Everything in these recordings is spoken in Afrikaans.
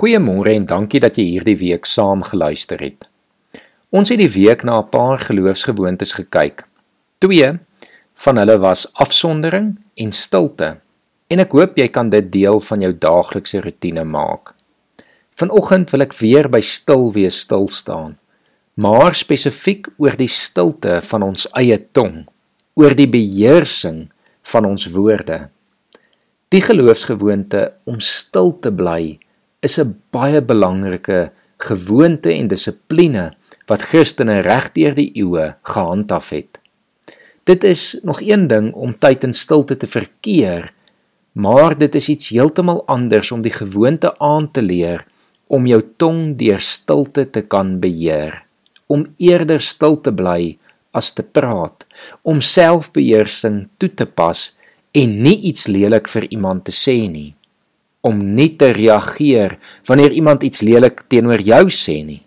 Goeiemôre en dankie dat jy hierdie week saam geluister het. Ons het die week na 'n paar geloofsgewoontes gekyk. Twee van hulle was afsondering en stilte. En ek hoop jy kan dit deel van jou daaglikse rotine maak. Vanoggend wil ek weer by stil wees stil staan, maar spesifiek oor die stilte van ons eie tong, oor die beheersing van ons woorde. Die geloofsgewoonte om stil te bly is 'n baie belangrike gewoonte en dissipline wat Christene regdeur die eeue gehandhaaf het. Dit is nog een ding om tyd in stilte te verkeer, maar dit is iets heeltemal anders om die gewoonte aan te leer om jou tong deur stilte te kan beheer, om eerder stil te bly as te praat, om selfbeheersing toe te pas en nie iets lelik vir iemand te sê nie om nie te reageer wanneer iemand iets lelik teenoor jou sê nie.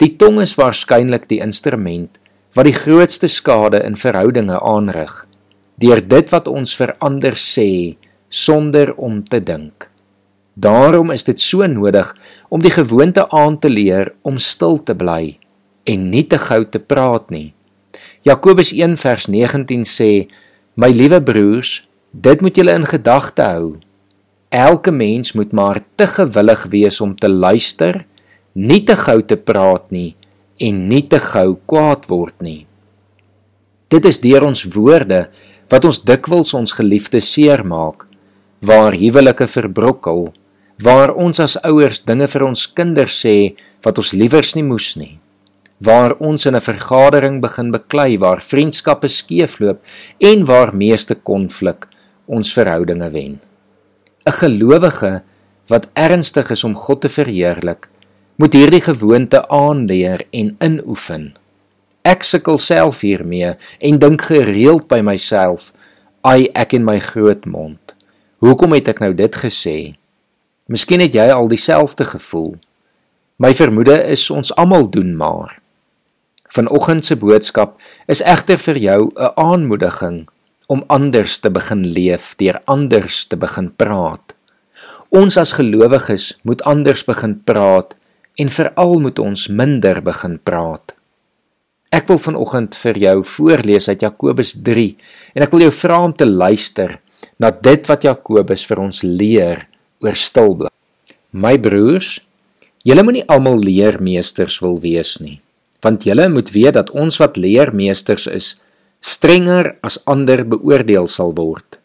Die tong is waarskynlik die instrument wat die grootste skade in verhoudinge aanrig deur dit wat ons verander sê sonder om te dink. Daarom is dit so nodig om die gewoonte aan te leer om stil te bly en nie te gou te praat nie. Jakobus 1 vers 19 sê: "My liewe broers, dit moet julle in gedagte hou." Elke mens moet maar te gewillig wees om te luister, nie te gou te praat nie en nie te gou kwaad word nie. Dit is deur ons woorde wat ons dikwels ons geliefdes seermaak, waar huwelike verbrokkel, waar ons as ouers dinge vir ons kinders sê wat ons liewers nie moes nie, waar ons in 'n vergadering begin beklei waar vriendskappe skeefloop en waar meeste konflik ons verhoudinge wen. 'n gelowige wat ernstig is om God te verheerlik, moet hierdie gewoonte aanleer en inoefen. Ek sukkel self hiermee en dink gereeld by myself, "Ai, ek en my groot mond. Hoekom het ek nou dit gesê?" Miskien het jy al dieselfde gevoel. My vermoede is ons almal doen maar. Vanoggend se boodskap is egter vir jou 'n aanmoediging om anders te begin leef, deur anders te begin praat. Ons as gelowiges moet anders begin praat en veral moet ons minder begin praat. Ek wil vanoggend vir jou voorlees uit Jakobus 3 en ek wil jou vra om te luister na dit wat Jakobus vir ons leer oor stil bly. My broers, julle moenie almal leermeesters wil wees nie, want julle moet weet dat ons wat leermeesters is, strenger as ander beoordeel sal word.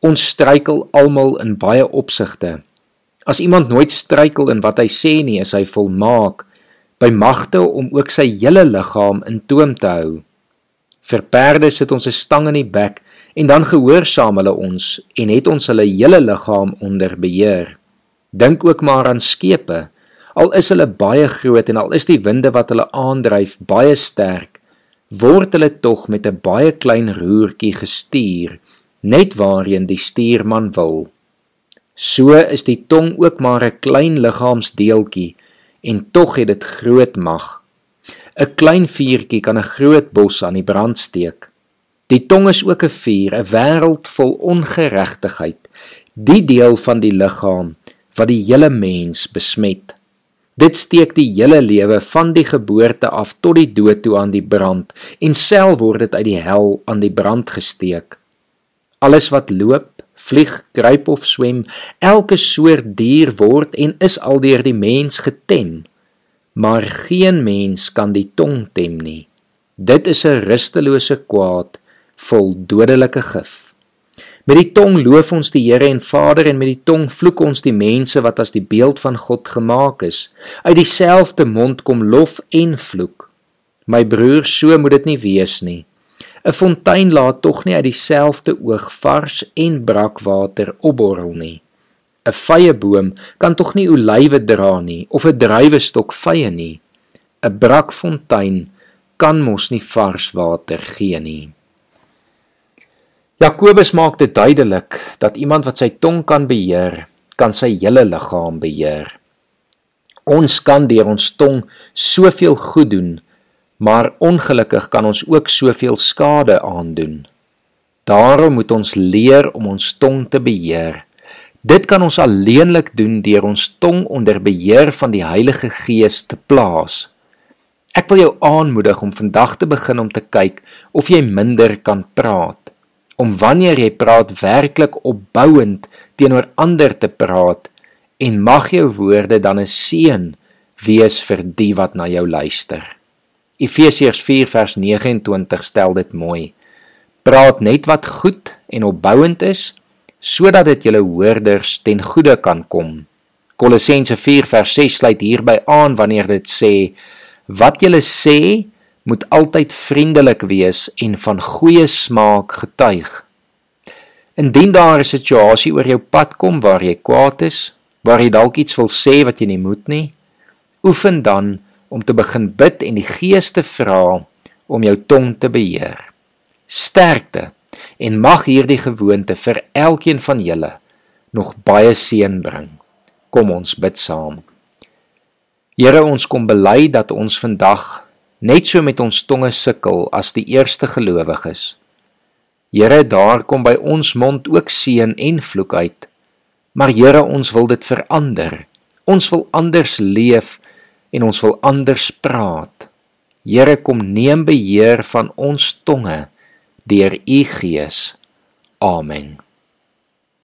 Ons struikel almal in baie opsigte. As iemand nooit struikel in wat hy sê nie, is hy volmaak by magte om ook sy hele liggaam in toom te hou. Vir perde sit ons 'n stang in die bek en dan gehoorsaam hulle ons en het ons hulle hele liggaam onder beheer. Dink ook maar aan skepe. Al is hulle baie groot en al is die winde wat hulle aandryf baie sterk, word hulle tog met 'n baie klein roertjie gestuur net waarheen die stuurman wil. So is die tong ook maar 'n klein liggaamsdeeltjie en tog het dit groot mag. 'n Klein vuurtjie kan 'n groot bos aan die brand steek. Die tong is ook 'n vuur, 'n wêreld vol ongeregtigheid, die deel van die liggaam wat die hele mens besmet. Dit steek die hele lewe van die geboorte af tot die dood toe aan die brand en self word dit uit die hel aan die brand gesteek. Alles wat loop, vlieg, kruip of swem, elke soort dier word en is aldeur die mens getem. Maar geen mens kan die tong tem nie. Dit is 'n rustelose kwaad vol dodelike gif. Met die tong loof ons die Here en Vader en met die tong vloek ons die mense wat as die beeld van God gemaak is. Uit dieselfde mond kom lof en vloek. My broer, so moet dit nie wees nie. 'n Fontein laat tog nie uit dieselfde oog vars en brakwater opborrel nie. 'n Vye boom kan tog nie olywe dra nie of 'n druiwestok vye nie. 'n Brakfontein kan mos nie vars water gee nie. Jakobus maak dit duidelik dat iemand wat sy tong kan beheer, kan sy hele liggaam beheer. Ons kan deur ons tong soveel goed doen, maar ongelukkig kan ons ook soveel skade aandoen. Daarom moet ons leer om ons tong te beheer. Dit kan ons alleenlik doen deur ons tong onder beheer van die Heilige Gees te plaas. Ek wil jou aanmoedig om vandag te begin om te kyk of jy minder kan praat. Om wanneer jy praat werklik opbouend teenoor ander te praat en mag jou woorde dan 'n seën wees vir die wat na jou luister. Efesiërs 4 vers 29 stel dit mooi. Praat net wat goed en opbouend is sodat dit julle hoorders ten goeie kan kom. Kolossense 4 vers 6 sluit hierby aan wanneer dit sê wat julle sê moet altyd vriendelik wees en van goeie smaak getuig. Indien daar 'n situasie oor jou pad kom waar jy kwaad is, waar jy dalk iets wil sê wat jy nie moet nie, oefen dan om te begin bid en die Gees te vra om jou tong te beheer. Sterkte en mag hierdie gewoonte vir elkeen van julle nog baie seën bring. Kom ons bid saam. Here, ons kom bely dat ons vandag net so met ons tonge sukkel as die eerste gelowiges. Here, daar kom by ons mond ook seën en vloek uit. Maar Here, ons wil dit verander. Ons wil anders leef en ons wil anders praat. Here, kom neem beheer van ons tonge deur u Gees. Amen.